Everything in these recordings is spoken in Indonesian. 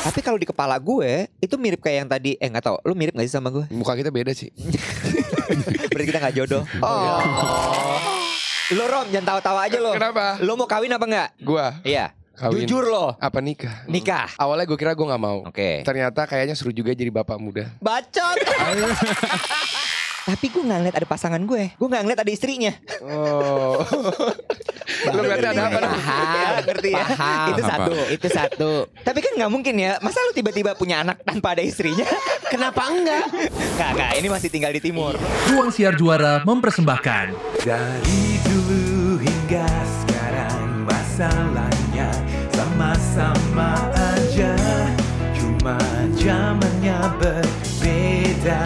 Tapi kalau di kepala gue itu mirip kayak yang tadi. Eh nggak tahu, lu mirip gak sih sama gue? Muka kita beda sih. Berarti kita nggak jodoh. Oh. Lo Rom, jangan tawa-tawa aja lo. Kenapa? Lo mau kawin apa enggak? Gua Iya. kawin. Jujur lo. Apa nikah? Nikah. Awalnya gue kira gue nggak mau. Oke. Ternyata kayaknya seru juga jadi bapak muda. Bacot. Tapi gue nggak ngeliat ada pasangan gue. Gue nggak ngeliat ada istrinya. Oh. Lu ngerti ada apa? Paham, ngerti ya? Paham. Itu Apa? satu, itu satu. Tapi kan nggak mungkin ya. Masa lu tiba-tiba punya anak tanpa ada istrinya? Kenapa enggak? Nggak, nggak. Ini masih tinggal di timur. Ruang Siar Juara mempersembahkan Dari dulu hingga sekarang masalahnya sama-sama aja Cuma zamannya berbeda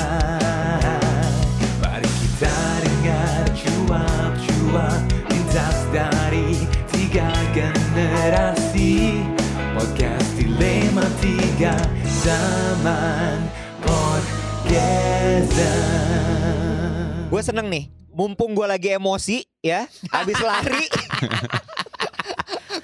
Tiga Zaman Podcast Gue seneng nih. Mumpung gue lagi emosi ya, habis lari.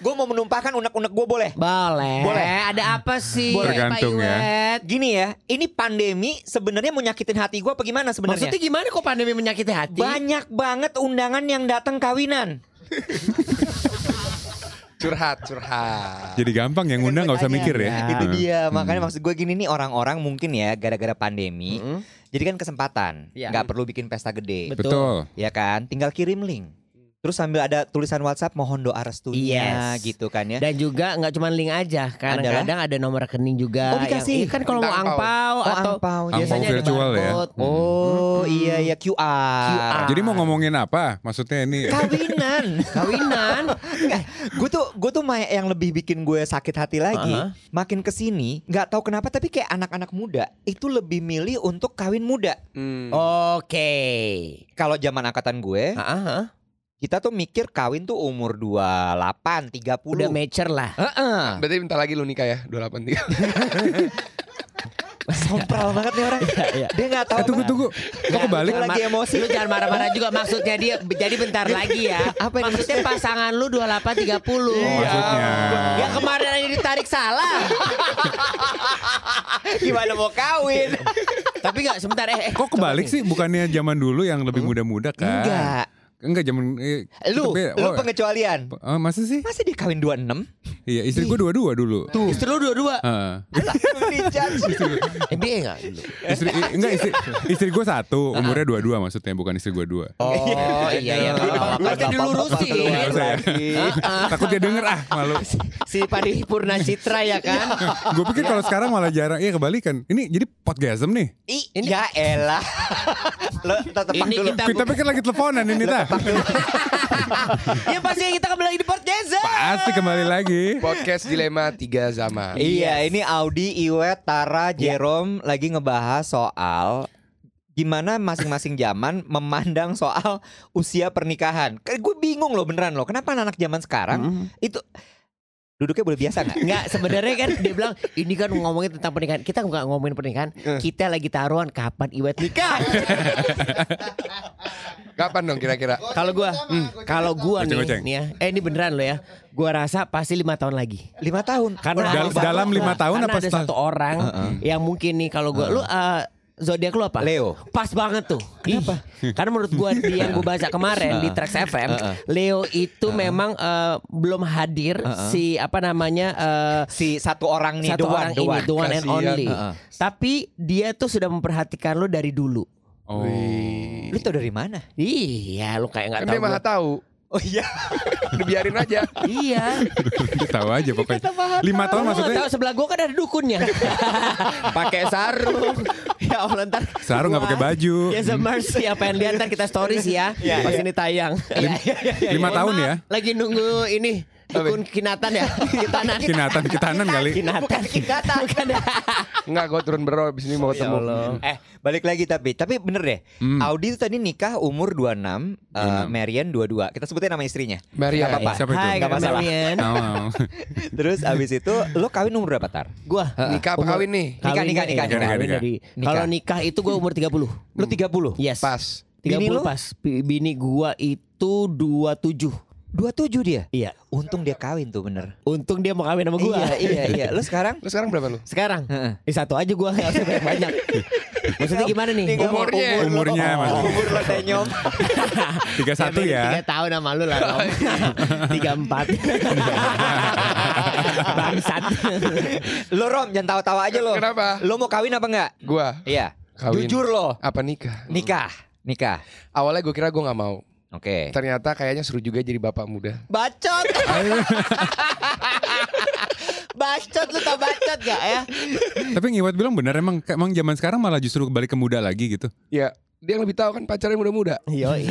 gue mau menumpahkan unek-unek gue boleh. Boleh. Boleh. Ada apa sih? Boleh. Pak Tergantung ya. Gini ya, ini pandemi sebenarnya mau nyakitin hati gue apa gimana sebenarnya? Maksudnya gimana kok pandemi menyakiti hati? Banyak banget undangan yang datang kawinan. Curhat, curhat. Jadi gampang yang ngundang nggak usah mikir ya. Itu Hmm. dia. Makanya maksud gue gini nih orang-orang mungkin ya gara-gara pandemi. Mm-mm. Jadi kan kesempatan. Iya. nggak perlu bikin pesta gede. Betul. Ya kan? Tinggal kirim link. Terus sambil ada tulisan WhatsApp mohon doa restunya Yes. gitu kan ya. Dan juga nggak cuma link aja, kadang-kadang ada nomor rekening juga. Oh, dikasih. Yang, iya kan kalau mau Angpau. Oh, atau angpau. biasanya Angpau ada virtual ya? barcode. Oh iya ya QR. QR. Jadi mau ngomongin apa? Maksudnya ini Kawinan. Kawinan. gue tuh gue tuh yang lebih bikin gue sakit hati lagi. Uh-huh. Makin ke sini nggak tahu kenapa tapi kayak anak-anak muda itu lebih milih untuk kawin muda. Hmm. Oke. Kalau zaman angkatan gue, ah, ah. Kita tuh mikir kawin tuh umur 28, 30. Udah mature lah. Heeh. Berarti bentar lagi lu nikah ya 283 Sompral banget nih orang. Dia nggak tahu. Eh tunggu tunggu. Kok kebalik? Gua lagi emosi. Lu jangan marah-marah juga maksudnya dia jadi bentar lagi ya. Apa ini maksudnya pasangan lu 28 30. Oh, maksudnya. Yang kemarin aja ditarik salah. Gimana mau kawin? Tapi enggak sebentar eh, eh. Kok kebalik sih? Bukannya zaman dulu yang lebih muda-muda kan? Enggak. Enggak zaman eh, Lu, kita be- lu oh, pengecualian. oh, masa sih? Masa dia kawin 26? Iya, istri gue dua-dua dulu. Tuh. Istri lu dua-dua. Heeh. MBA enggak istri enggak istri istri gue satu, umurnya dua-dua maksudnya, bukan istri gue dua. Oh iya iya. Nggak usah ya. Takut dia denger ah malu. Si Padi Purna Citra ya kan. gue pikir kalau sekarang malah jarang. Iya kebalikan. Ini jadi podcasm nih. Ih, ya elah. Lo tetap dulu. kita pikir lagi teleponan ini tah. Ya pasti kita kembali lagi di podcast. Pasti kembali lagi. Podcast Dilema Tiga Zaman Iya, ini Audi, Iwet, Tara, Jerome lagi ngebahas soal gimana masing-masing zaman memandang soal usia pernikahan. Kayak gue bingung loh beneran loh. Kenapa anak zaman sekarang itu duduknya boleh biasa nggak? Enggak sebenarnya kan dia bilang ini kan ngomongin tentang pernikahan. Kita nggak ngomongin pernikahan. Kita lagi taruhan kapan Iwet nikah. Kapan dong kira-kira? Kalau gua, hmm, kalau gua nih, nih ya, eh ini beneran lo ya. Gua rasa pasti lima tahun lagi. Lima tahun. Karena Dal- ada- dalam lima tahun karena apa ada setelah- satu orang yang mungkin nih kalau gua, lu eh, zodiak lu apa? Leo. Pas banget tuh. Kenapa? Karena menurut gua di yang gua baca kemarin di Trax FM, Leo itu memang eh, belum hadir si apa namanya eh, si satu orang nih satu the one, orang the ini one. the one and only. Tapi dia tuh sudah memperhatikan lu dari dulu. Oh. Lu tau dari mana? Iya, lu kayak nggak Kan tahu. dia maha gua. tahu Oh iya. Dibiarin aja Iya. Tahu aja pokoknya. Lima tahun maksudnya. tahu sebelah gua kan ada dukunnya. Pakai sarung. ya Allah ntar. Sarung nggak pakai baju. Ya semercy apa yang lihat ntar kita stories ya. Iya, Pas iya. ini tayang. Iya. Lima tahun ya? Lagi nunggu ini dukun kinatan ya. Kitanan. Kinatan kitanan kali. Kinatan. Kinatan. Bukan ya. Enggak gue turun bero Abis ini mau ketemu Eh, balik lagi tapi tapi bener deh. Hmm. Audi itu tadi nikah umur 26, eh, Marian 22. Kita sebutin nama istrinya. Maria Nggak apa-apa. Siapa itu? Hai, Kak masalah. Marian. Oh. Terus abis itu lo kawin umur berapa tar? Gua Nikah apa kawin nih? Nikah, nikah, ya, nikah, nikah, kawin nikah. dari- Nikah. Kalau nikah itu gua umur 30. Lo 30? Yes. Pas 30 Bini lu? pas. Bi- Bini gua itu 27. 27 dia. Iya. Untung dia kawin tuh bener. Untung dia mau kawin sama gua. Iya, iya, iya. Lu sekarang? Lu sekarang berapa lu? Sekarang Heeh. eh, satu aja gua nggak usah banyak banyak. Maksudnya gimana nih? Umurnya. umur lo. Umurnya, Mas. Umur lo tenyom. 31 Tiga ya. tahun sama lu lah Rom. Tiga empat Bangsat Lo Rom, jangan tawa-tawa aja lo. Kenapa? Lo mau kawin apa enggak? Gua Iya. Kawin. Jujur lo. apa nikah? Nikah. Nikah. Awalnya gue kira gue nggak mau. Oke. Ternyata kayaknya seru juga jadi bapak muda. Bacot Bacot lu tau bacot gak ya Tapi Ngiwat bilang benar emang emang zaman sekarang malah justru balik ke muda lagi gitu. Ya, dia yang lebih tahu kan pacarnya muda-muda. Yoi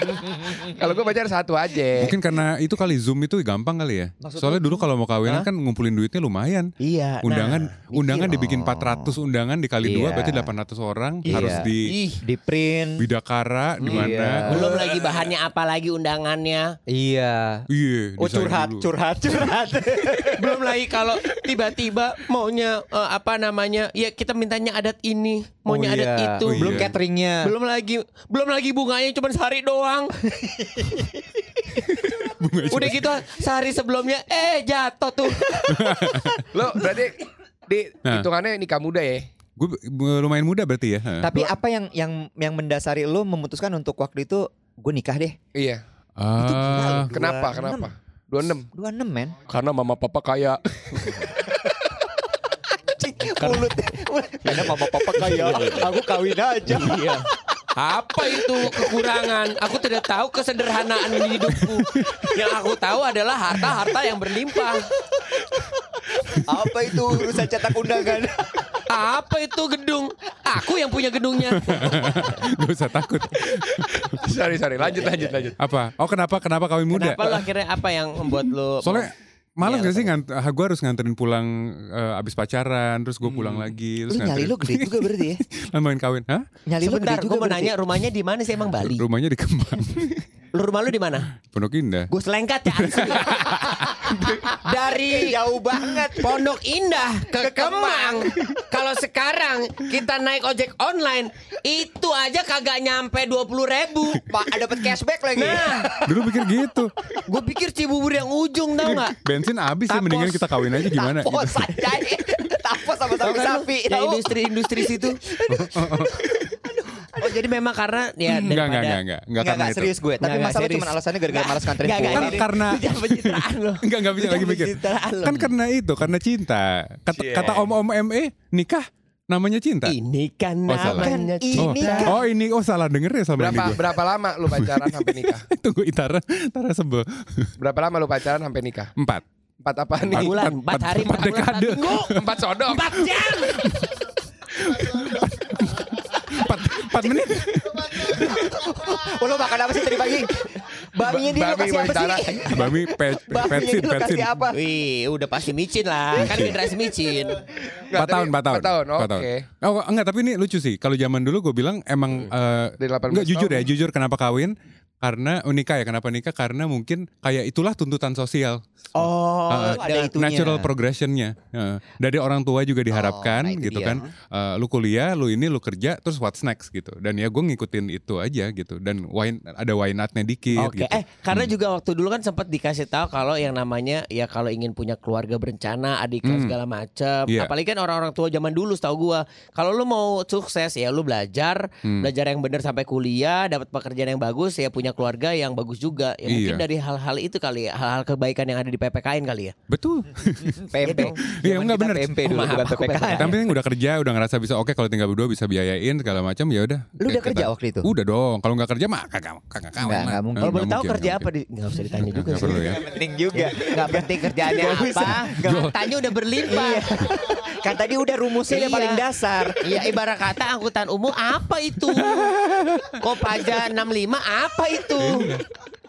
Kalau gue pacar satu aja. Mungkin karena itu kali Zoom itu gampang kali ya. Soalnya dulu kalau mau kawinan kan ngumpulin duitnya lumayan. Iya nah, Undangan undangan mikir. dibikin 400 undangan dikali dua Iya. berarti 800 orang Iya. harus di Ih Di print. Bidakara di mana. Iya. Belum lagi bahannya apa lagi undangannya Iya. Iya, Oh curhat, dulu. curhat, curhat. Belum lagi kalau tiba-tiba maunya eh, apa namanya Ya kita mintanya adat ini Maunya Oh, adat iya. itu Oh, iya. Belum cateringnya. Belum lagi belum lagi bunganya cuma sehari doang. Bunga Udah gitu sehari sebelumnya eh jatuh tuh. Lo berarti di Nah. hitungannya nikah muda ya? Gue lumayan muda berarti ya. Tapi apa yang yang yang mendasari lo memutuskan untuk waktu itu gue nikah deh? Iya. Ah, Kenapa? 26. Kenapa? 26 26 men. Karena mama papa kaya. Mulut. Karena mama papa kaya, aku kawin aja. Iya. Apa itu kekurangan? Aku tidak tahu kesederhanaan di hidupku. Yang aku tahu adalah harta-harta yang berlimpah. Apa itu urusan cetak undangan? Apa itu gedung? Aku yang punya gedungnya. gak usah takut. sorry sorry. Lanjut lanjut lanjut. Apa? Oh kenapa kenapa kawin muda? Kenapa lu akhirnya apa yang membuat lu Soalnya malas Iya, gak sih ngant gue harus nganterin pulang eh, abis pacaran terus gue pulang lagi Lu terus nyali lu gede juga berarti ya? main kawin Hah? Nyali lu Sebentar, gede gue juga mau berarti. nanya rumahnya di mana sih emang Bali? rumahnya di Kemang Lu rumah lu di mana? Pondok Indah Gue selengkat ya. Dari Jauh banget. Pondok Indah ke Kemang. Kalau sekarang kita naik ojek online, itu aja kagak nyampe 20 ribu. Pak, dapat cashback lagi. Nah, dulu pikir gitu gue pikir Cibubur yang ujung tau nggak? bensin habis ya mendingan kita kawin aja gimana Tapos gitu. aja. Tapos sama Tahu sapi lu? sapi. Ya, industri-industri situ. Oh jadi memang karena ya Enggak, daripada enggak, enggak, enggak, enggak Enggak, enggak itu. serius gue. Tapi Nggak, nggak masa lu serius. cuma alasannya gara-gara malas nganterin Nggak, nggak, pulang. Kan ini- karena pencitraan lo. Enggak, enggak bisa lagi mikir. Kan karena itu, karena cinta. Kata, Iya. kata om-om ME, nikah namanya cinta. Ini kan Oh, namanya Oh, ini cinta. kan. oh ini, oh salah denger ya sama ini Berapa gue. berapa lama lu pacaran sampai nikah? Tunggu Itara, Itara sebel. Berapa lama lu pacaran sampai nikah? Empat. Empat apa Empat nih? bulan, empat- empat hari, empat empat bulan, empat dekade. minggu, Empat sodok. empat jam. Empat, empat menit. Oh, lo makan apa sih tadi pagi? Baminya dia lo Bami, kasih apa sih? Bami petsin. kasih apa? Wih, udah pasti micin lah. Kan generasi micin. Empat tahun, empat tahun. Empat tahun, Empat oke. Oh enggak, tapi ini lucu sih. Kalau zaman dulu gue bilang emang eh, Dari 18 enggak jujur tahun. ya, jujur kenapa kawin? Karena oh, nikah ya, kenapa nikah? Karena mungkin kayak itulah tuntutan sosial. Oh, Uh, ada itunya. natural progressionnya Uh, dari orang tua juga diharapkan Oh, itu gitu dia. kan Uh, lu kuliah lu ini lu kerja terus what's next gitu dan ya gue ngikutin itu aja gitu dan why, ada why not-nya dikit Oke, gitu eh karena juga waktu dulu kan sempat dikasih tahu kalau yang namanya ya kalau ingin punya keluarga berencana, adik Hmm. segala macam. Iya. Apalagi kan orang-orang tua zaman dulu setahu gua, kalau lu mau sukses ya lu belajar, Hmm. belajar yang benar sampai kuliah, dapat pekerjaan yang bagus, ya punya keluarga yang bagus juga. Ya mungkin Iya. dari hal-hal itu kali ya, hal-hal kebaikan yang ada di PPKN kali ya. betul PMP. Iya, Zaman enggak bener. PMP Oh, dulu maaf, bukan aku PPK. PPK. tapi yang udah kerja udah ngerasa bisa oke kalau tinggal berdua bisa biayain segala macam ya udah Lu udah Kayak kerja waktu itu? udah dong kalau nggak kerja mah kagak kagak kawin Nggak, lah. nggak mungkin. Eh, Kalau boleh tahu mungkin, kerja apa di nggak usah ditanya mungkin. juga sih. perlu ya Penting juga. Nggak penting kerjaannya apa. Hartanya udah berlimpah. Kan tadi udah rumusnya yang Iya. paling dasar. Iya ibarat kata angkutan umum apa itu? Kopaja 65 apa itu?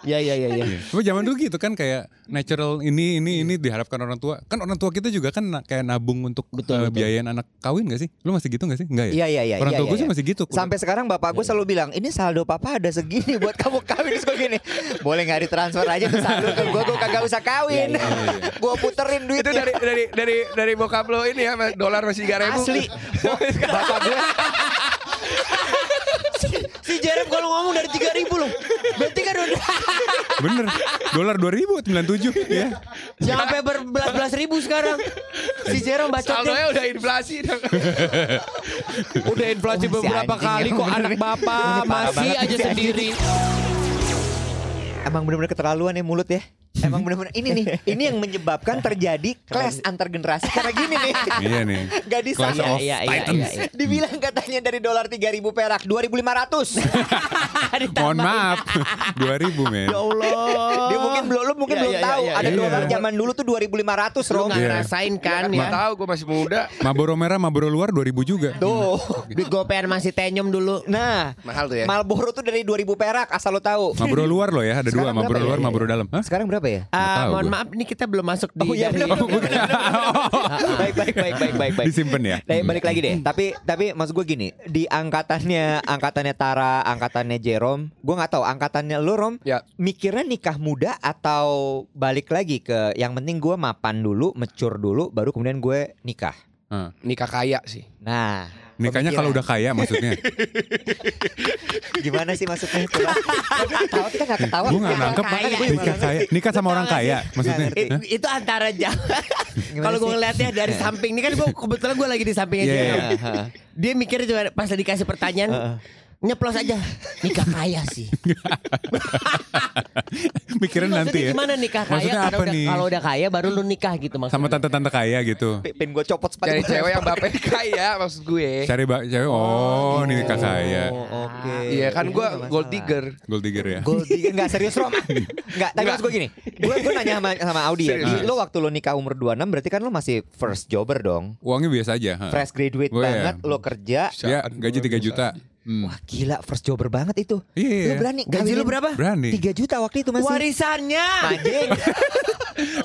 Ya ya ya ya. Iya. Tapi zaman dulu gitu kan kayak natural ini ini ini diharapkan orang tua. Kan orang tua kita juga kan kayak nabung untuk Betul, eh, betul. biayain anak kawin gak sih? Lu masih gitu gak sih? Enggak ya? Iya iya iya. Orang iya, tua gue iya. sih masih gitu. Sampai sekarang bapak gue selalu bilang, ini saldo papa ada segini buat kamu kawin Terus gue gini, boleh nggak ditransfer aja tuh saldo ke gue, gue kagak usah kawin. gue puterin duit Itu dari dari dari dari bokap lo ini ya dolar masih tiga ribu. Asli. Bapak gue Si Jerem kalau ngomong dari 3000 loh. Berarti kan udah Bener. Dolar 2097 ya. jangan sampai berbelas-belas ribu sekarang. Si Jerem bacotnya. Saldonya udah inflasi dong. Udah inflasi si beberapa kali kok bener anak bapak masih aja sendiri. Emang bener-bener keterlaluan ya mulut ya. Emang bener-bener ini nih, ini yang menyebabkan terjadi clash antar generasi karena gini nih. Iya nih. Gak Clash disangka. of Iya, iya, Titans. iya, iya. Dibilang katanya dari dolar 3000 perak 2500. Mohon maaf. 2000 men. Ya Allah. Dia mungkin belum lu mungkin Iya, belum iya, tahu iya, ada iya. dolar zaman dulu tuh 2500 Lu Rom. nggak Iya. ngerasain kan ya. tahu gue masih muda. Marlboro merah, Marlboro luar 2000 juga. Tuh. Gopean masih tenyum dulu. Nah, Mahal tuh ya. Marlboro tuh dari 2000 perak asal lo tahu. Marlboro luar loh ya, ada dua. Sekarang Marlboro berapa luar, ya? Marlboro dalam. Hah? Sekarang berapa ya? Ah, tahu mohon gua. maaf ini kita belum masuk di Oh iya dari- benar benar. Baik baik baik baik baik baik. Disimpan ya? Eh, balik lagi deh. Tapi tapi maksud gue gini, di angkatannya angkatannya Tara, angkatannya Jerome, gue nggak tahu angkatannya lu Rom, Ya. mikirnya nikah muda atau balik lagi ke yang penting gue mapan dulu, mature dulu, baru kemudian gue nikah. Hah. Nikah kaya sih. Nah, Nikahnya kalau udah kaya maksudnya. gimana sih maksudnya ketawa kita nggak ketawa. Gue nggak nangkep. Kaya. Nikah kaya. Nikah sama orang kaya maksudnya. itu antara. Gimana Kalau gue ngeliatnya dari samping ini kan gue kebetulan gue lagi di sampingnya Iya, dia. iya. Dia mikirnya juga pas dikasih pertanyaan nyeplos aja nikah kaya sih. Mikirin nanti ya. Gimana nikah kaya? Maksudnya apa udah- nih? Kalau udah kaya baru lu nikah gitu maksudnya. Sama tante-tante kaya gitu. Pengen gue copot sepatu. Cari cewek yang bapaknya kaya maksud gue. Cari bak cewek. Oh, ini nikah kaya. Oh, Oke. Iya kan gue Nggak gold digger. Gold digger ya. Gold digger enggak serius Rom. Enggak, tapi maksud gue gini. Gue gue nanya sama sama Audi ya. Serius. Lo waktu lo nikah umur 26 berarti kan lo masih first jobber dong. Uangnya biasa aja. ha. Fresh graduate Oh, iya. banget lo kerja. Ya, gaji 3 juta. Hmm. Wah gila first jobber banget itu. Iya, iya. Lo berani Gaji lu berapa? Berani. 3 juta waktu itu masih. Warisannya. Anjing.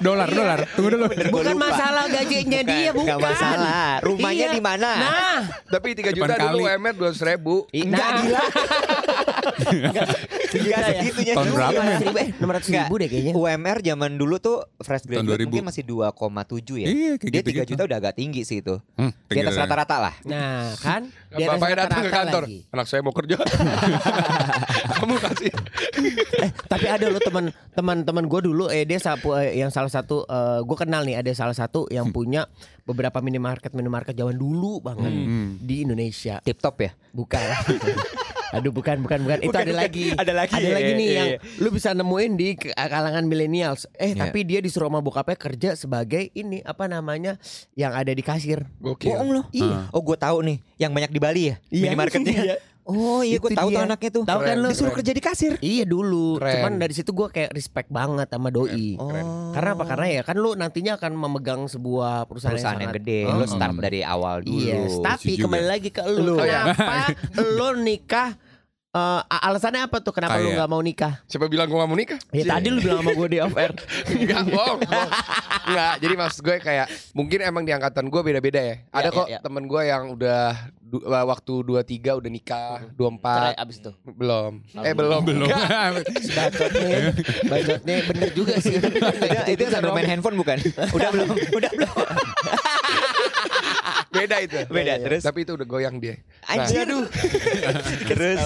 Dolar, dolar. Tunggu dulu. Bukan masalah gajinya dia bukan. Nggak masalah. Rumahnya Iya. di mana? Nah, Tapi 3 Depan juta dulu kali. UMR 200 ribu. Enggak Nah. gila. Enggak ya? segitunya Tahun berapa, men? ribu, eh, 600 ribu deh kayaknya. UMR zaman dulu tuh fresh graduate 2000. mungkin masih 2,7 ya. Iya, kayak Dia 3 gitu-gitu. juta udah agak tinggi sih itu. Hmm, Di atas rata-rata lah. Nah, kan? Bapaknya datang ke kantor. lagi. Anak saya mau kerja. Kamu kasih. Eh, tapi ada loh teman teman teman gue dulu eh dia sapu eh, yang salah satu gue kenal nih ada salah satu yang punya beberapa minimarket minimarket zaman dulu banget Hmm. di Indonesia Tip top ya. bukan aduh bukan bukan bukan itu Bukan, ada bukan. lagi Ada lagi, ada iya, lagi nih iya, yang iya. lu bisa nemuin di ke- kalangan millennials eh Iya. tapi dia disuruh sama bokapnya kerja sebagai ini apa namanya yang ada di kasir Gokil. Bohong lo. Iya. Oh gue tahu nih, yang banyak di Bali ya, Iya. minimarketnya. Iya. Oh iya gue tahu tuh anaknya tuh. Tahu kan Keren. lu? Disuruh kerja di kasir. Iya dulu, Keren. cuman dari situ gue kayak respect banget sama doi. Oh. Karena apa? Karena ya kan lu nantinya akan memegang sebuah perusahaan, perusahaan yang sangat- gede, Oh, lo oh. start dari awal dulu. Yes, tapi kembali lagi ke lu. Lu. Kenapa lu nikah? Eh, a- alasannya apa tuh? Kenapa lu Kayak- nggak mau nikah? Siapa bilang gue gak mau nikah? Ya tadi lu bilang sama gue di off air. Enggak bohong bohong. Enggak jadi maksud gue kayak Mungkin emang di angkatan gue beda-beda ya Ada Iya, kok iya, iya. temen gue yang udah du- Waktu 23 udah nikah 24 Cerai abis itu. Belum Eh belum Belum. Bacotnya, bacotnya bener juga sih. itu, itu sambil main handphone bukan? Udah belum? Udah belum? Beda itu Beda, terus? Tapi itu udah goyang dia Nah, Anjir. terus,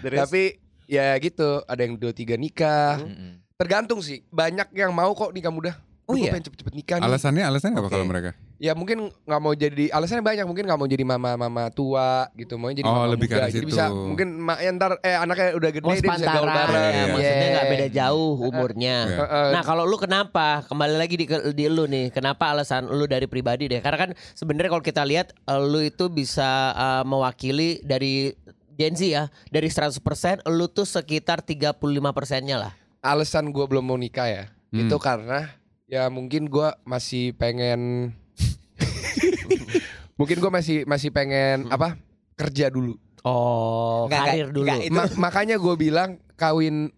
terus. Tapi ya gitu Ada yang 23 nikah Mm-mm. Tergantung sih Banyak yang mau kok nikah muda Oh iya? pengen cepet-cepet nikah nih Alasannya alasannya apa Oke. kalau mereka? Ya mungkin nggak mau jadi alasannya banyak mungkin nggak mau jadi mama-mama tua gitu mau jadi Oh, mama lebih ke muda. arah Jadi situ. bisa mungkin maknya ntar eh anaknya udah gede Oh dia bisa gaul bareng. ya, Iya. maksudnya nggak Yeah. beda jauh umurnya. Iya. Heeh. Nah kalau lu kenapa kembali lagi di, di lu nih kenapa alasan lu dari pribadi deh karena kan sebenarnya kalau kita lihat eh, lu itu bisa eh, mewakili dari Gen Z ya dari 100% lu tuh sekitar 35 persennya lah. alasan gue belum mau nikah ya Hmm. itu karena ya mungkin gue masih pengen mungkin gue masih masih pengen apa kerja dulu Oh Nggak, karir nggak, dulu. nggak, Itu- Ma- makanya gue bilang kawin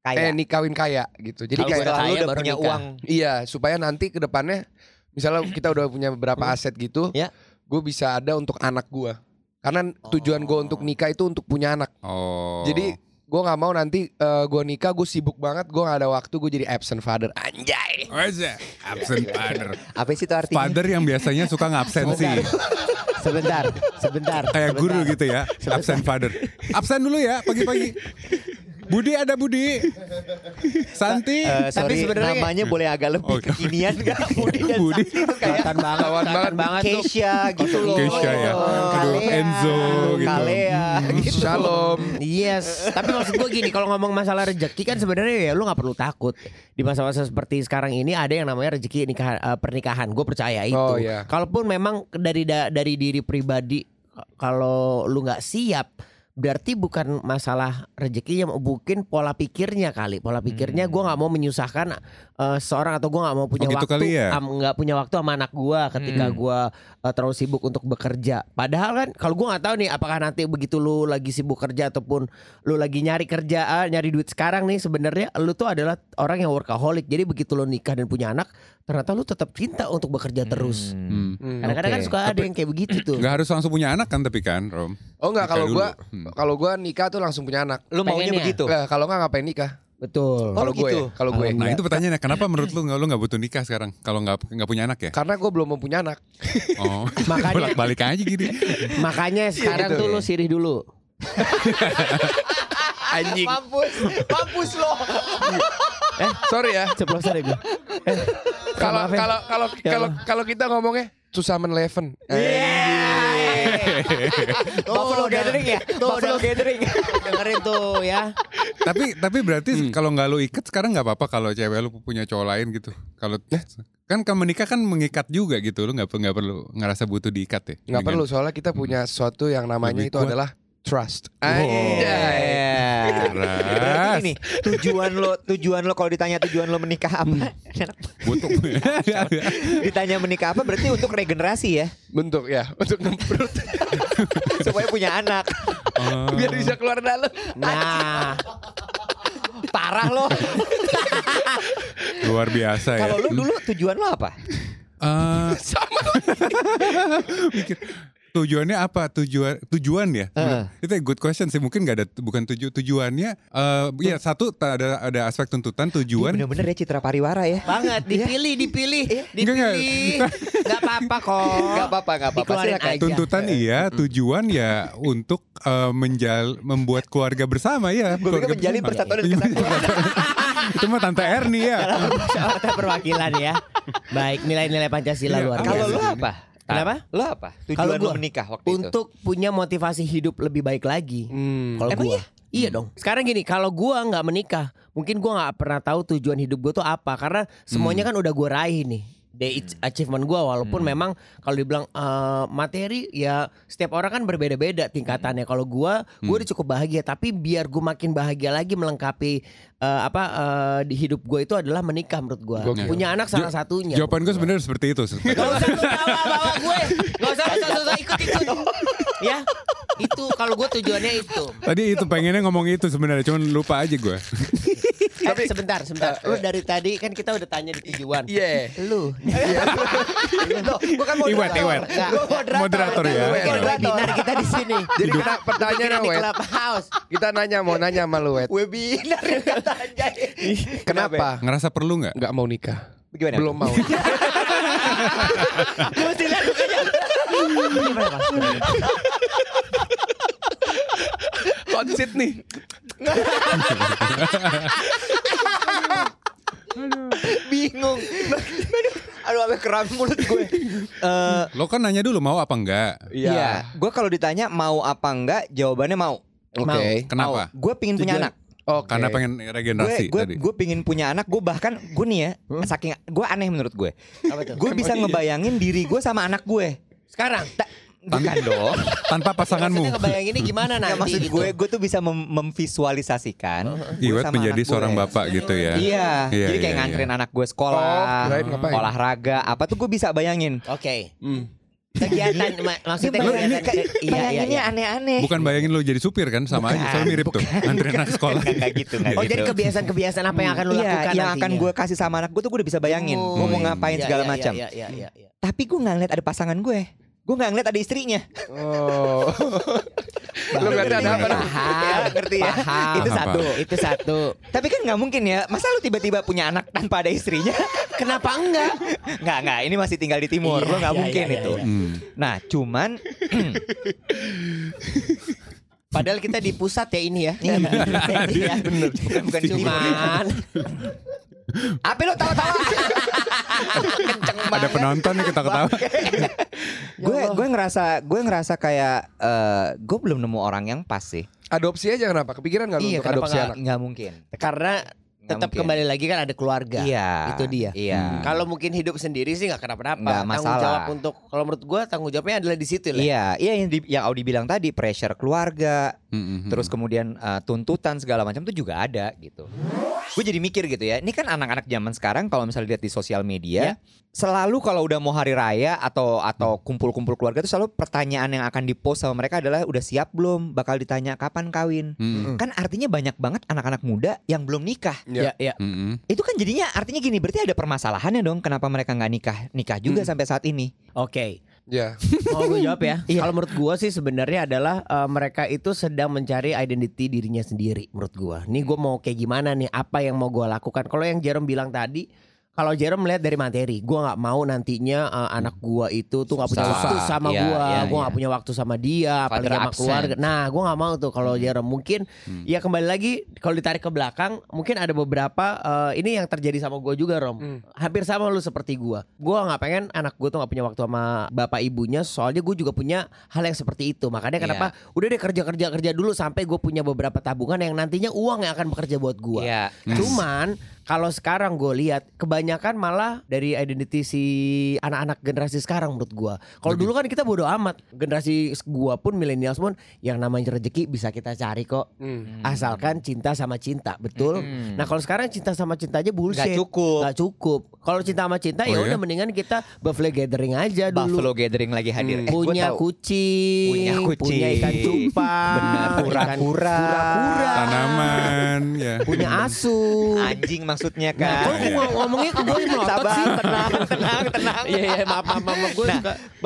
Kayak eh nih kawin kaya gitu jadi Kalau kayak udah kaya udah baru punya nikah. uang. iya supaya nanti ke depannya misalnya kita udah punya beberapa aset gitu Ya. gue bisa ada untuk anak gue karena tujuan gue untuk nikah itu untuk punya anak Oh. Jadi gue nggak mau nanti eh, gue nikah gue sibuk banget gue gak ada waktu gue jadi absent father anjay Oh, iya. absent father. Apa sih itu artinya? Father yang biasanya suka ngabsensi. sebentar, sebentar. Kayak sebentar. guru gitu ya, absent father. Absen dulu ya pagi-pagi. Budi ada Budi. Santi. Eh, sorry, Tapi sebenarnya- namanya boleh agak lebih Oh, kekinian gak? Budi dan Budi. Sakti itu kayak Kelihatan banget, kelihatan banget tuh. Keisha gitu loh. Keisha ya. Aduh, Enzo gitu. Kalea gitu. Shalom. Yes, tapi maksud gue gini, kalau ngomong masalah rezeki kan sebenarnya ya lu nggak perlu takut. Di masa-masa seperti sekarang ini ada yang namanya rezeki nikahan, eh, pernikahan. Gue percaya itu. Oh, iya. Kalaupun memang dari da- dari diri pribadi kalau lu nggak siap berarti bukan masalah rezekinya mungkin pola pikirnya kali pola pikirnya gue nggak mau menyusahkan eh, seorang atau gue nggak mau punya Oh, gitu waktu ya? nggak punya waktu sama anak gue ketika Hmm. gue uh, terlalu sibuk untuk bekerja. Padahal kan kalau gue nggak tahu nih apakah nanti begitu lu lagi sibuk kerja ataupun lu lagi nyari kerja, ah, nyari duit sekarang nih sebenarnya lu tuh adalah orang yang workaholic. Jadi begitu lu nikah dan punya anak, ternyata lu tetap cinta untuk bekerja terus. Hmm. Hmm. Kadang-kadang kan Oke. suka ada yang kayak begitu tuh. Nggak harus langsung punya anak kan tapi kan, Rom. Oh enggak kalau gua. Hmm. kalau gua nikah tuh langsung punya anak. Lu maunya Pengennya. begitu? Nah, kalau enggak ngapain nikah? Betul. Oh, Kalau gue, gitu. kalau gue. Nah itu pertanyaannya, kenapa menurut lu nggak lu nggak butuh nikah sekarang kalau nggak nggak punya anak ya? Karena gue belum mau punya anak. Oh, Makanya- bolak balik aja gini. Makanya sekarang gitu. tuh lu sirih dulu. Anjing. Mampus, mampus lo. Sorry ya. Ceplosan ya gue. Kalau Maaf ya. kalau kalau Ya kalau Allah. kalau kita ngomongnya susah Eleven. Buffalo Gathering ya? Buffalo Gathering. Dengerin tuh ya. tapi tapi berarti kalau nggak lu ikat sekarang nggak apa-apa kalau cewek lu punya cowok lain gitu. Kalau kan kan menikah kan mengikat juga gitu, lu nggak perlu nggak perlu ngerasa butuh diikat ya? Nggak perlu soalnya kita punya sesuatu yang namanya Lebih itu kuat. adalah trust. Anjay. Gini, tujuan lo tujuan lo kalau ditanya tujuan lo menikah apa? Butuh. ditanya menikah apa berarti untuk regenerasi ya, Bentuk ya, untuk ngemprut supaya punya anak. Oh. biar bisa keluar dalam. Nah, Parah lo. Luar biasa ya. Kalau lo dulu tujuan lo apa? Eh, Mikir, tujuannya apa? Tujuan tujuan ya? Heeh. Itu good question sih. Mungkin nggak ada bukan tuju tujuannya. eh ya satu ada ada aspek tuntutan tujuan. Bener-bener ya Citra Pariwara ya. banget dipilih, dipilih, Enggak, enggak. dipilih. Gak apa-apa kok. Gak apa-apa, gak apa-apa. Tuntutan iya, tujuan ya untuk eh, menjal membuat keluarga bersama ya. Keluarga menjalin bersama. persatuan dan kesatuan. Itu mah tante Erni ya. Perwakilan ya. Baik, nilai-nilai Pancasila Iya, luar Kalau biasa. lo apa? Kenapa? Lo apa? Kalau Tujuan lo gua, menikah waktu itu? Untuk punya motivasi hidup lebih baik lagi. Hmm. Kalau gua. iya? Iya dong. Sekarang gini, kalau gua nggak menikah, mungkin gua nggak pernah tahu tujuan hidup gua tuh apa karena semuanya kan udah gua raih nih. The achievement gua walaupun memang kalau dibilang eh, materi ya setiap orang kan berbeda-beda tingkatannya. Kalau gua gua udah cukup bahagia tapi biar gua makin bahagia lagi melengkapi eh, apa eh, di hidup gua itu adalah menikah menurut gua. Gokil. Punya anak salah satunya. Jawaban gue sebenarnya seperti itu. Gak usah bawa gue Gak usah usah ikut ikut Ya Itu kalau gue tujuannya itu Tadi itu pengennya ngomong itu sebenarnya, cuman lupa aja gue. Tapi sebentar sebentar Lu dari tadi kan kita udah tanya di tujuan Iya. Lu Loh, gue kan Iwet, Iwet. Gue moderator. Moderator ya. Webinar kita di sini Jadi kita di Wet. Clubhouse Kita nanya mau nanya sama lu Wet. Webinar katanya. Kenapa? Ngerasa perlu nggak? Nggak mau nikah. Gimana? Belum mau. Hot seat nih. Bingung. Aduh, sampai keram mulut gue. Eh, Lo kan nanya dulu mau apa enggak? Iya, gue kalau ditanya mau apa enggak, jawabannya mau. Oke. Kenapa? Gue pingin punya Tujuan- anak. Oke. Karena pengen regenerasi Gue tadi. gue pingin punya anak. Gue bahkan gue nih ya, saking gue aneh menurut gue. Apa? Gue bisa ngebayangin diri gue sama anak gue. Sekarang Ta- Bukan dong. Tanpa pasanganmu. Maksudnya ngebayanginnya gimana nanti maksud gitu gue, gue tuh bisa mem- memvisualisasikan. gue Iwet menjadi anak gue. seorang bapak gitu ya. Iya, Iya, jadi kayak iya, nganterin iya. anak gue sekolah, Oh, ngapain? olahraga, apa tuh gue bisa bayangin. Oke Hmm. Kegiatan ma- Maksudnya Lu ini kayak Iya iya bayanginnya iya aneh-aneh. Bukan bayangin lo jadi supir kan sama aja, soalnya mirip tuh. Anterin anak sekolah. Nggak gitu, nggak Oh gitu. jadi kebiasaan-kebiasaan apa yang akan lu Iya, lakukan yang akan gue kasih sama anak gue tuh gue udah bisa bayangin. Oh, gue mau ngapain iya, segala iya, macam. Iya iya iya iya. Tapi gue nggak ngeliat ada pasangan gue. Gue nggak ngeliat ada istrinya. Oh. Lu ngerti ada apa? Nam? Ya, ngerti ya. Paham. Itu Paham, satu. paham. Itu satu. Tapi kan nggak mungkin ya. Masa lu tiba-tiba punya anak tanpa ada istrinya? Kenapa enggak? Nggak, nggak. Ini masih tinggal di timur. Lo nggak Iya, mungkin iya, itu. iya. Hmm. Nah, cuman Padahal kita di pusat ya ini ya. Iya, bener. Bukan bukan. Cuman Apa lo tahu-tahu? Kenceng Ada penonton nih kita ketawa. gue gue ngerasa gue ngerasa kayak eh, gue belum nemu orang yang pas sih. Adopsi aja kenapa? Kepikiran nggak lu Iya, untuk adopsi nggak? anak? Nggak mungkin. karena tetap mungkin. kembali lagi kan ada keluarga. Iya. Itu dia. Iya. Hmm. Kalau mungkin hidup sendiri sih nggak kenapa-napa. Nggak Tanggung masalah. jawab untuk kalau menurut gua tanggung jawabnya adalah di situ lah. Iya, iya yang, di- yang Audi bilang tadi pressure keluarga, Hmm, hmm, terus hmm. kemudian eh, tuntutan segala macam itu juga ada gitu. Gue jadi mikir gitu ya, ini kan anak-anak zaman sekarang kalau misalnya lihat di sosial media, selalu kalau udah mau hari raya atau atau kumpul-kumpul keluarga itu selalu pertanyaan yang akan dipost sama mereka adalah udah siap belum? Bakal ditanya kapan kawin? Hmm, Kan artinya banyak banget anak-anak muda yang belum nikah. Iya. Iya, iya. hmm, hmm. Itu kan jadinya artinya gini, berarti ada permasalahannya dong kenapa mereka nggak nikah nikah juga sampai saat ini. Oke. Iya. Mau gue jawab ya. Iya. Kalau menurut gua sih sebenarnya adalah eh, mereka itu sedang mencari identity dirinya sendiri menurut gua. Nih gua mau kayak gimana nih? Apa yang mau gua lakukan? Kalau yang Jerome bilang tadi kalau Jerome melihat dari materi, gua nggak mau nantinya eh, anak gua itu tuh nggak punya waktu sama Iya, gua, iya, gua nggak iya. punya waktu sama dia, apalagi sama absent. keluarga. Nah, gua nggak mau tuh kalau Jerome mungkin Hmm. ya kembali lagi kalau ditarik ke belakang, mungkin ada beberapa eh, ini yang terjadi sama gua juga Rom. Hmm. Hampir sama lu seperti gua. Gua nggak pengen anak gua tuh nggak punya waktu sama bapak ibunya, soalnya gua juga punya hal yang seperti itu. Makanya Iya. kenapa udah deh kerja kerja kerja dulu sampai gue punya beberapa tabungan yang nantinya uang yang akan bekerja buat gua. Iya. Cuman kalau sekarang gue lihat kebanyakan malah dari identity si anak-anak generasi sekarang menurut gua. Kalau dulu kan kita bodo amat. Generasi gua pun milenials pun yang namanya rezeki bisa kita cari kok. Hmm. Asalkan cinta sama cinta, betul? Mm. Nah, kalau sekarang cinta sama cinta aja bullshit. Nggak cukup. Nggak cukup. Kalau cinta sama cinta Oh ya ya? udah mendingan kita buffalo gathering aja dulu. Buffalo Gathering lagi hadir. Hmm. Eh, punya tahu. kucing, Punya kucing. ikan cupang, Benar, ikan- kura-kura. kura-kura, Tanaman ya. punya asu. Anjing maksudnya Nah, kan. kok gue ngom- ngomongnya ke gue melotot Sabar, sih? tenang, tenang, tenang. Iya, iya, maaf, maaf, maaf, gue Nah,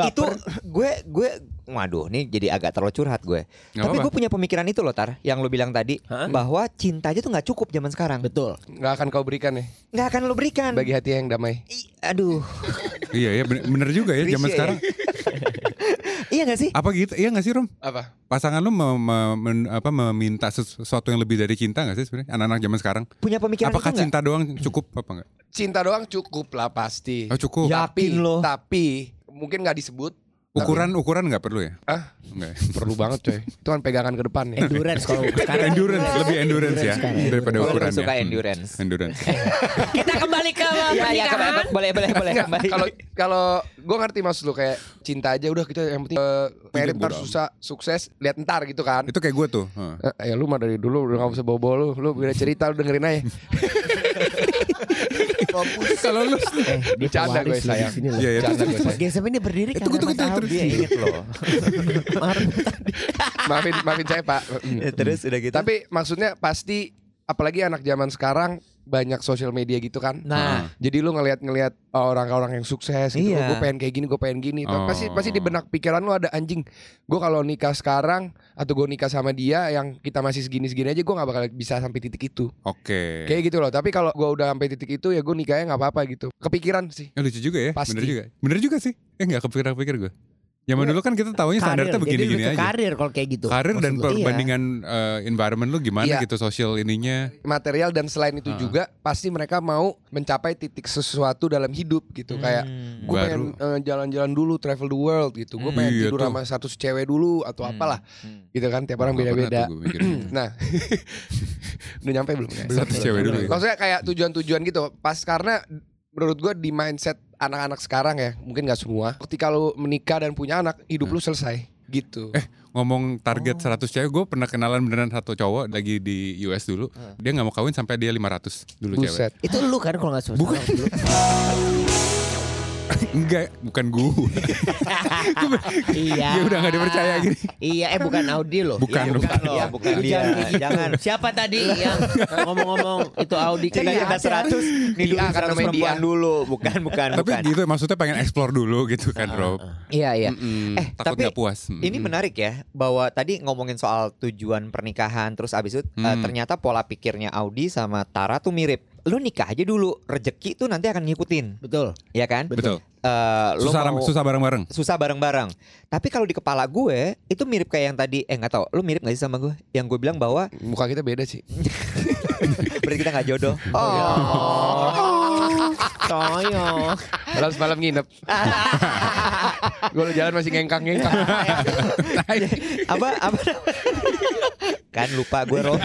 itu gue gue waduh nih jadi agak terlalu curhat gue. Nggak Tapi gue punya pemikiran itu loh Tar, yang lo bilang tadi Hah? bahwa cinta aja tuh nggak cukup zaman sekarang. Betul. Nggak akan kau berikan ya Nggak akan lo berikan. bagi hati yang damai. Ih, aduh, Iya ya bener, bener juga ya zaman ya. sekarang. iya gak sih? Apa gitu? Iya gak sih Rom? Apa? Pasangan lu me- me- men- apa, meminta sesuatu yang lebih dari cinta gak sih sebenarnya anak-anak zaman sekarang? Punya pemikiran Apakah itu cinta doang cukup apa enggak? Cinta doang cukup lah pasti. Oh cukup. Ya. Tapi, Yakin lo. tapi mungkin nggak disebut. Ukuran ukuran nggak perlu ya? Ah, Enggak. perlu banget coy. Itu kan pegangan ke depan ya. Endurance kalau sekarang. endurance lebih endurance ya sekarang. daripada ukuran lebih suka ya. Hmm, endurance. Endurance. Kita kembali ke Iya, iya, pernikahan. kembali- boleh, boleh, boleh Nggak, kembali. Kalau kalau gue ngerti maksud lu kayak cinta aja udah kita yang penting uh, merit ntar bodo susah sukses lihat ntar gitu kan. Itu kayak gue tuh. Heeh. Eh, ya lu mah dari dulu udah gak usah bawa-bawa lu Lu beda cerita lu dengerin aja Kalau lu Eh, dia Bercanda gue, loh di sayang. sini loh. Iya, iya, terus, terus, Gesem ini berdiri karena tunggu, tunggu, tunggu. Dia inget loh. Maafin maafin saya pak. Ya, Terus udah gitu. Tapi maksudnya pasti Apalagi anak zaman sekarang Banyak sosial media gitu kan nah, Jadi lu ngelihat-ngelihat orang-orang yang sukses gitu Iya. Gue pengen kayak gini, gue pengen gini Oh. Pasti pasti di benak pikiran lu ada anjing Gue kalau nikah sekarang Atau gue nikah sama dia Yang kita masih segini-segini aja Gue gak bakal bisa sampai titik itu Oke. Kayak gitu loh Tapi kalau gue udah sampai titik itu Ya gue nikahnya gak apa-apa gitu Kepikiran sih Ya, lucu juga ya. Pasti. Bener juga. Bener juga sih. Eh enggak kepikiran-pikir gue. Zaman dulu kan kita taunya standarnya begini-gini aja. Karir kalau kayak gitu. Karir dan perbandingan eh, environment lu gimana Iya. gitu sosial ininya. material dan selain itu Heeh. juga pasti mereka mau mencapai titik sesuatu dalam hidup gitu kayak Hmm. gue Baru. pengen eh, jalan-jalan dulu travel the world gitu gue Hmm. pengen Iya tidur tuh. sama satu cewek dulu atau Hmm. apalah Hmm. gitu kan tiap orang beda-beda gue mikirin. nah udah nyampe belum ya? Satu cewek dulu ya. maksudnya kayak tujuan-tujuan gitu pas karena menurut gue di mindset anak-anak sekarang ya mungkin nggak semua ketika lu menikah dan punya anak hidup Hmm. lu selesai gitu Eh, Ngomong target Oh. 100 cewek, gue pernah kenalan beneran satu cowok lagi di US dulu. Dia nggak mau kawin sampai dia 500 dulu cewek. buset Itu lu kan kalau nggak salah. Bukan. Dulu. Enggak, bukan gue. Iya. Dia udah nggak dipercaya gini. Iya, eh bukan Audi loh. Bukan, Iya, bukan. loh, Iya, bukan dia. jangan. Siapa tadi yang ngomong-ngomong itu Audi kan kita ada. 100 Nih dulu Dia akan 100 namanya perempuan dia. dulu Bukan bukan Tapi bukan gitu maksudnya pengen explore dulu gitu kan, Rob. Iya iya Mm-mm. Eh, Takut tapi nggak puas. Ini menarik ya Bahwa tadi ngomongin soal tujuan pernikahan Terus abis itu eh, Hmm. ternyata pola pikirnya Audi sama Tara tuh mirip lu nikah aja dulu, rezeki tuh nanti akan ngikutin, Betul. ya kan? Betul. Eh, lu Susah mau- susah bareng-bareng. susah bareng-bareng. Tapi kalau di kepala gue itu mirip kayak yang tadi, eh nggak tahu, lu mirip gak sih sama gue? Yang gue bilang bahwa Muka kita beda sih. berarti kita nggak jodoh. Toyo. Malam semalam nginep. Gue jalan masih ngengkang-ngengkang. apa apa? kan lupa gue Rom.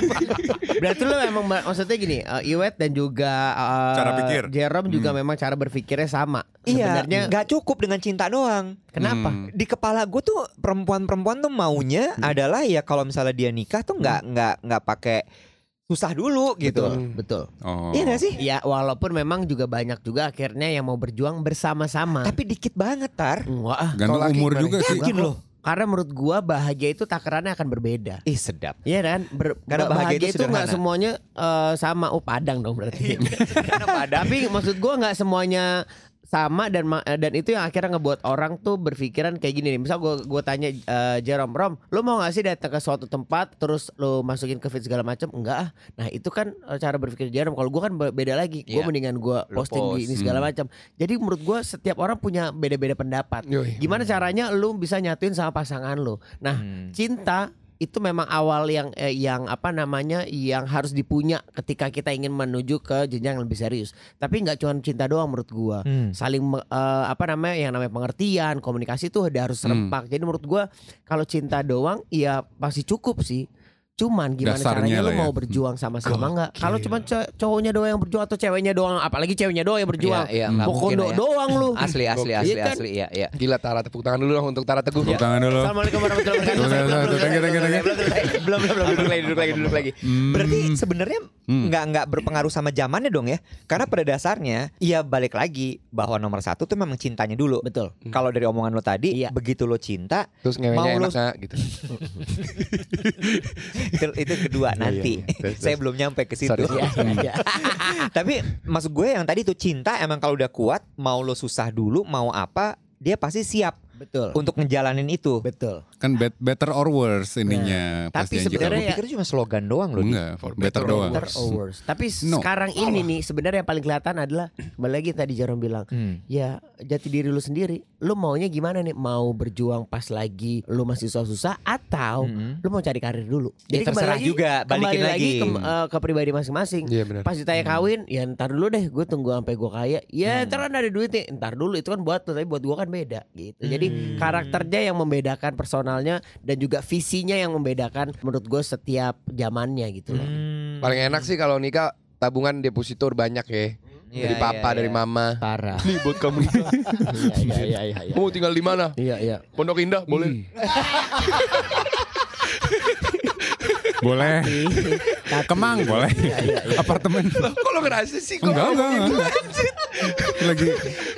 Berarti lu memang mak- maksudnya gini, uh, Iwet dan juga uh, Cara pikir. Jerome juga memang cara berpikirnya sama. Iya, Sebenarnya nggak cukup dengan cinta doang. kenapa? Hmm. Di kepala gue tuh perempuan-perempuan tuh maunya adalah ya kalau misalnya dia nikah tuh nggak nggak nggak pakai susah dulu gitu. Betul, betul. Oh. Iya gak sih? Ya walaupun memang juga banyak juga akhirnya yang mau berjuang bersama-sama. Tapi dikit banget tar. Enggak ah. Gantung umur gimana? juga sih. Yakin loh. Karena menurut gua bahagia itu takarannya akan berbeda. Ih sedap. Iya kan? Ber- Karena bahagia, bahagia itu nggak semuanya eh, sama. Oh padang dong berarti. Karena pada Tapi maksud gua nggak semuanya sama dan ma- dan itu yang akhirnya ngebuat orang tuh berpikiran kayak gini nih. Misal gua gua tanya eh, Jerome Rom, lu mau gak sih datang ke suatu tempat terus lu masukin ke feed segala macam? Enggak ah. Nah, itu kan eh, cara berpikir Jerome. Kalau gua kan be- beda lagi. Gua Iya. mendingan gua Lu posting di post. ini segala Hmm. macam. Jadi menurut gua setiap orang punya beda-beda pendapat. Yoi. Gimana caranya lu bisa nyatuin sama pasangan lu? Nah, Hmm. cinta itu memang awal yang eh, yang apa namanya yang harus dipunya ketika kita ingin menuju ke jenjang yang lebih serius. Tapi nggak cuma cinta doang menurut gua. Hmm. Saling eh, apa namanya yang namanya pengertian, komunikasi tuh udah harus Hmm. serempak. Jadi menurut gua kalau cinta doang ya pasti cukup sih. Cuman gimana Dasarnya caranya lu ya. mau berjuang sama-sama nggak? Kalau cuma co- cowoknya doang yang berjuang atau ceweknya doang, apalagi ceweknya doang yang berjuang. Iya, iya, nggak Mau mungkin kondo lah ya. doang lu. Asli asli Iya asli kan? asli iya iya. Gila Tara tepuk tangan dulu dong untuk Tara Teguh. Tepuk tangan dulu. Assalamualaikum warahmatullahi wabarakatuh. Belum belum belum duduk lagi duduk lagi duduk lagi. Hmm. Berarti sebenarnya Hmm. nggak nggak berpengaruh sama zamannya dong ya? Karena pada dasarnya ya balik lagi bahwa nomor satu tuh memang cintanya dulu. Betul. Kalau dari omongan lo tadi, Iya. begitu lo cinta, Terus Mau enak lu- nggak gitu. itu, itu kedua nanti. iya. Terus, Saya terus. belum nyampe ke situ. Sorry. Iya, iya. Tapi maksud gue yang tadi tuh cinta emang kalau udah kuat, mau lo susah dulu, mau apa, dia pasti siap Betul. untuk ngejalanin itu. Betul. Kan bet- better or worse ininya Nah, pas tapi janji sebenarnya ya- Pikir itu cuma slogan doang loh. Enggak, for better doang. Better or worse. Tapi No. sekarang ini nih sebenarnya yang paling kelihatan adalah kembali lagi tadi Jaron bilang, Hmm. ya jati diri lu sendiri. Lu maunya gimana nih? Mau berjuang pas lagi lu masih susah-susah atau Mm-mm. lu mau cari karir dulu? Ya, terserah juga, balikin kembali lagi lagi. ke, eh, ke pribadi masing-masing. Iya benar. Pas ditanya kawin, ya ntar dulu deh, gue tunggu sampai gue kaya. Ya ntar kan ada duit nih, ntar dulu itu kan buat lu, tapi buat gue kan beda gitu. Jadi Hmm. karakternya yang membedakan personalnya dan juga visinya yang membedakan menurut gue setiap zamannya gitu loh. Hmm. Paling enak sih kalau nikah tabungan depositor banyak ya. Iya, dari iya, papa, iya. dari mama. Parah. Nih buat kamu. Iya iya iya iya. iya. Mau tinggal di mana? Iya iya. Pondok Indah boleh. Boleh. Kemang boleh. Apartemen. Kok lo ngerasa sih? Kok Enggak, enggak, enggak. Lagi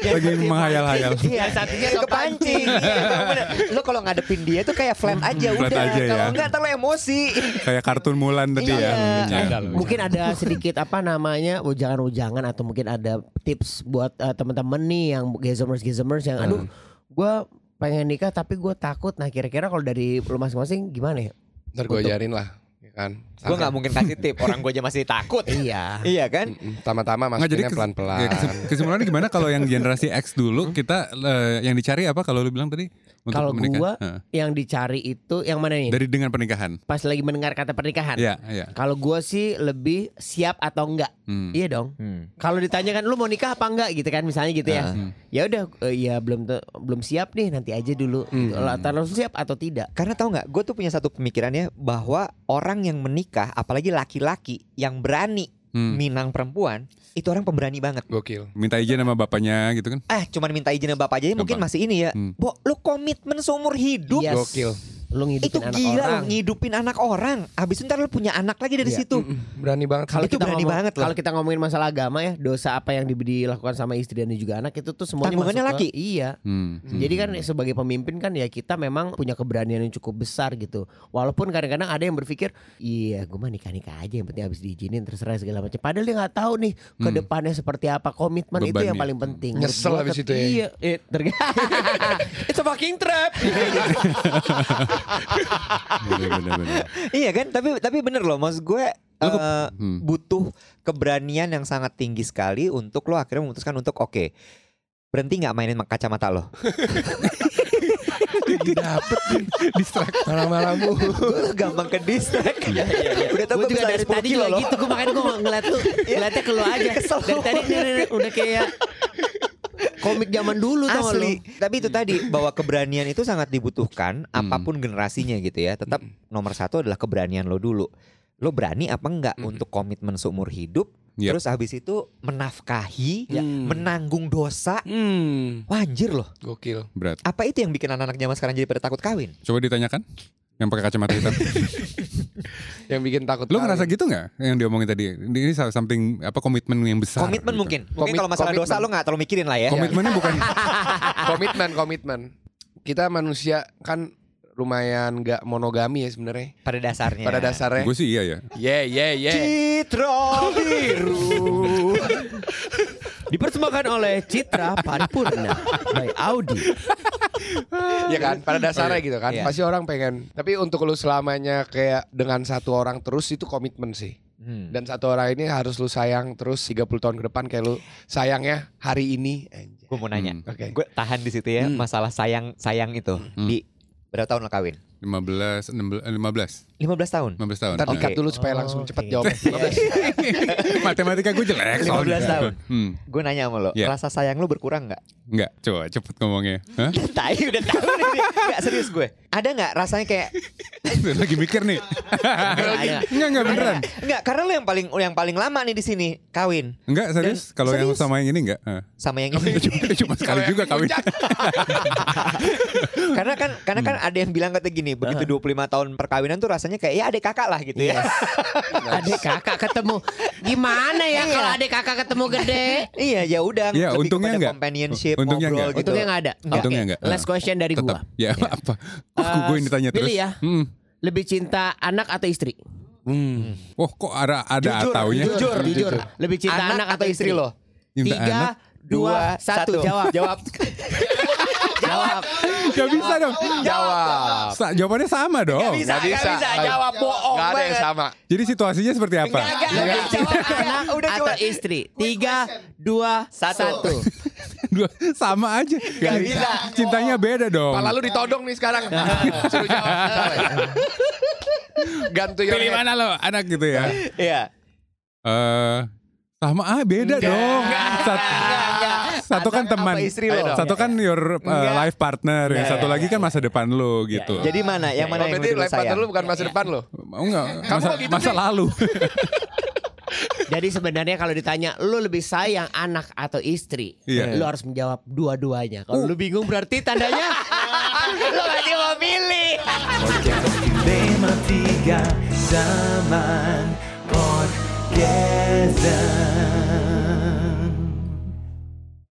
lagi menghayal-hayal. Iya, satunya kepancing. Iya. Lo kalau ngadepin dia tuh kayak flat aja Flat udah. aja ya. Kalau enggak ntar lo emosi. Kayak kartun Mulan tadi ya. Iya. Iya. Mungkin ada sedikit apa namanya ujangan-ujangan atau mungkin ada tips buat eh, teman-teman nih yang gazemers gazemers yang aduh gua pengen nikah tapi gue takut. Nah kira-kira kalau dari lu masing-masing gimana ya? Ntar gue ajarin lah. Kan. Gue nggak mungkin kasih tip. Orang gue aja masih takut. Iya. Iya kan? Tama-tama masukinnya kes- pelan-pelan. ya, kes- kesimpulannya gimana kalau yang generasi X dulu kita eh, yang dicari apa kalau lu bilang tadi Kalau menikah? gua Heeh. yang dicari itu yang mana nih? dari dengan pernikahan. Pas lagi mendengar kata pernikahan. Iya, iya. Kalau gua sih lebih siap atau enggak? Hmm. Iya dong. Hmm. Kalau ditanyakan lu mau nikah apa enggak gitu kan misalnya gitu ya. Hmm. Ya udah eh, ya belum belum siap nih nanti aja dulu. Hmm. Kalau atau langsung siap atau tidak? Karena tahu nggak, gue tuh punya satu pemikirannya bahwa orang yang menikah, apalagi laki-laki yang berani Hmm. minang perempuan, itu orang pemberani banget. Gokil. Minta izin sama bapaknya gitu kan. Eh, cuman minta izin sama bapak aja mungkin masih ini ya. Hmm. Bo, lu komitmen seumur hidup. Yes. Gokil. Lu ngidupin Itu anak gila orang. ngidupin anak orang. Habis itu ntar lu punya anak lagi dari Iya. situ. Berani banget. Kalau Itu kita berani ngomong- banget. Kalau kita ngomongin masalah agama ya, dosa apa yang di- dilakukan sama istri dan juga anak itu tuh semuanya Tanggungannya masuk ke- laki. Iya. Hmm. Jadi kan sebagai pemimpin kan ya kita memang punya keberanian yang cukup besar gitu. Walaupun kadang-kadang ada yang berpikir, iya gue mah nikah-nikah aja yang penting habis diizinin terserah segala macam. Padahal dia nggak tahu nih ke Hmm. depannya seperti apa. Komitmen itu Beban yang ya. paling penting. Nyesel habis ket- itu ya. Iya, eh, It's a fucking trap. Bener, bener, bener. Iya kan? Tapi tapi bener loh, maksud gue eh, Hmm. butuh keberanian yang sangat tinggi sekali untuk lo akhirnya memutuskan untuk oke berhenti nggak mainin kacamata lo. Lagi dapet Distract. malam-malam. Gue gampang ke distract. Udah tau Gue juga bisa dari 10 tadi juga gitu, gue makanya gue ngeliat lu, ngeliatnya ke lu aja. Dari tadi udah kayak komik zaman dulu tau lu. Asli. Tapi itu tadi bahwa keberanian itu sangat dibutuhkan Hmm. apa pun generasinya gitu ya. Tetap nomor satu adalah keberanian lo dulu. Lo berani apa enggak untuk komitmen seumur hidup? Yep. Terus habis itu menafkahi, ya, Hmm. menanggung dosa. Hmm, Wah anjir loh. gokil. Berat. Apa itu yang bikin anak-anak zaman sekarang jadi pada takut kawin? Coba ditanyakan. Yang pakai kacamata hitam. Yang bikin takut. Lu ngerasa gitu nggak yang diomongin tadi? Ini something apa komitmen yang besar. komitmen gitu. mungkin. Mungkin Komit- kalau masalah dosa komitmen. lo nggak terlalu mikirin lah ya. Komitmennya bukan komitmen, komitmen. Kita manusia kan lumayan nggak monogami ya sebenarnya. Pada dasarnya. Pada dasarnya. gue sih iya ya. Yeah, yeah, yeah. Citra biru. Dipersembahkan oleh Citra Paripurna by Audi. Iya kan, pada dasarnya gitu kan. Iya. Pasti orang pengen. Tapi untuk lu selamanya kayak dengan satu orang terus itu komitmen sih. Hmm. Dan satu orang ini harus lu sayang terus 30 tahun ke depan kayak lu sayangnya hari ini. Gue mau nanya. Hmm. Oke. Gue tahan di situ ya Hmm. masalah sayang sayang itu. Di berapa tahun lo kawin? 15 16 eh, 15 15 tahun. 15 tahun. Ntar dikat dulu supaya langsung Oh, cepet oke. jawab. Matematika gue jelek 15 soalnya. tahun. Hmm. Gue nanya sama lo, Iya. rasa sayang lo berkurang nggak? Enggak, coba cepet ngomongnya. Hah? Tai udah tahu nih. Nggak serius gue. Ada nggak rasanya kayak Lagi mikir nih. Enggak, enggak beneran. Enggak, karena lo yang paling yang paling lama nih di sini kawin Enggak, serius. Kalau yang sama yang ini enggak. Sama yang ini. Cuma, cuma sekali juga kawin. karena kan karena kan ada yang bilang kata gini, begitu 25 tahun perkawinan tuh rasanya kayak ya adik kakak lah gitu ya. Adik kakak ketemu. Gimana ya Iya. kalau adik kakak ketemu gede? iya, ya udah Iya, lebih untungnya enggak. companionship, Untungnya ngobrol enggak. gitu. Untungnya nggak ada. Enggak. Untungnya enggak. Last question dari Tetap. gua. Ya, apa? Aku gue ini tanya terus. pilih ya. Hmm. Lebih cinta anak atau istri? Hmm. Wah, kok ada ada Jujur, taunya? jujur, Jujur. Lebih cinta anak, atau istri lo? Cinta Tiga, anak? dua, satu. Jawab. Jawab. Jawab. Gak bisa dong. Jawab. Sa- jawabannya sama dong. Nggak bisa, Nggak nggak bisa. Jawab bohong Gak ada yang sama. Jadi situasinya seperti apa? Enggak, enggak, Lebih enggak. cinta Jawab anak Udah atau istri? Tiga, dua, Satu. Dua, sama aja. Nggak bisa. Cintanya beda dong. Pala lu ditodong nih sekarang. Suruh jawab. Gantu Pilih head. mana lo anak gitu ya? Iya. Eh sama ah beda dong. Sat- satu kan teman. istri lo? Satu kan your uh, Enggak. life partner, yang Iya, satu iya, lagi kan masa depan lo Iya, gitu. Jadi mana? Yang mana Oh, yang lo life partner lu bukan masa depan lo. Mau nggak? Kamu Masa, gitu masa lalu. Jadi sebenarnya kalau ditanya lu lebih sayang anak atau istri, Iya. lu harus menjawab dua-duanya. Kalau lu bingung berarti tandanya lu masih mau milih. Podcast Podcast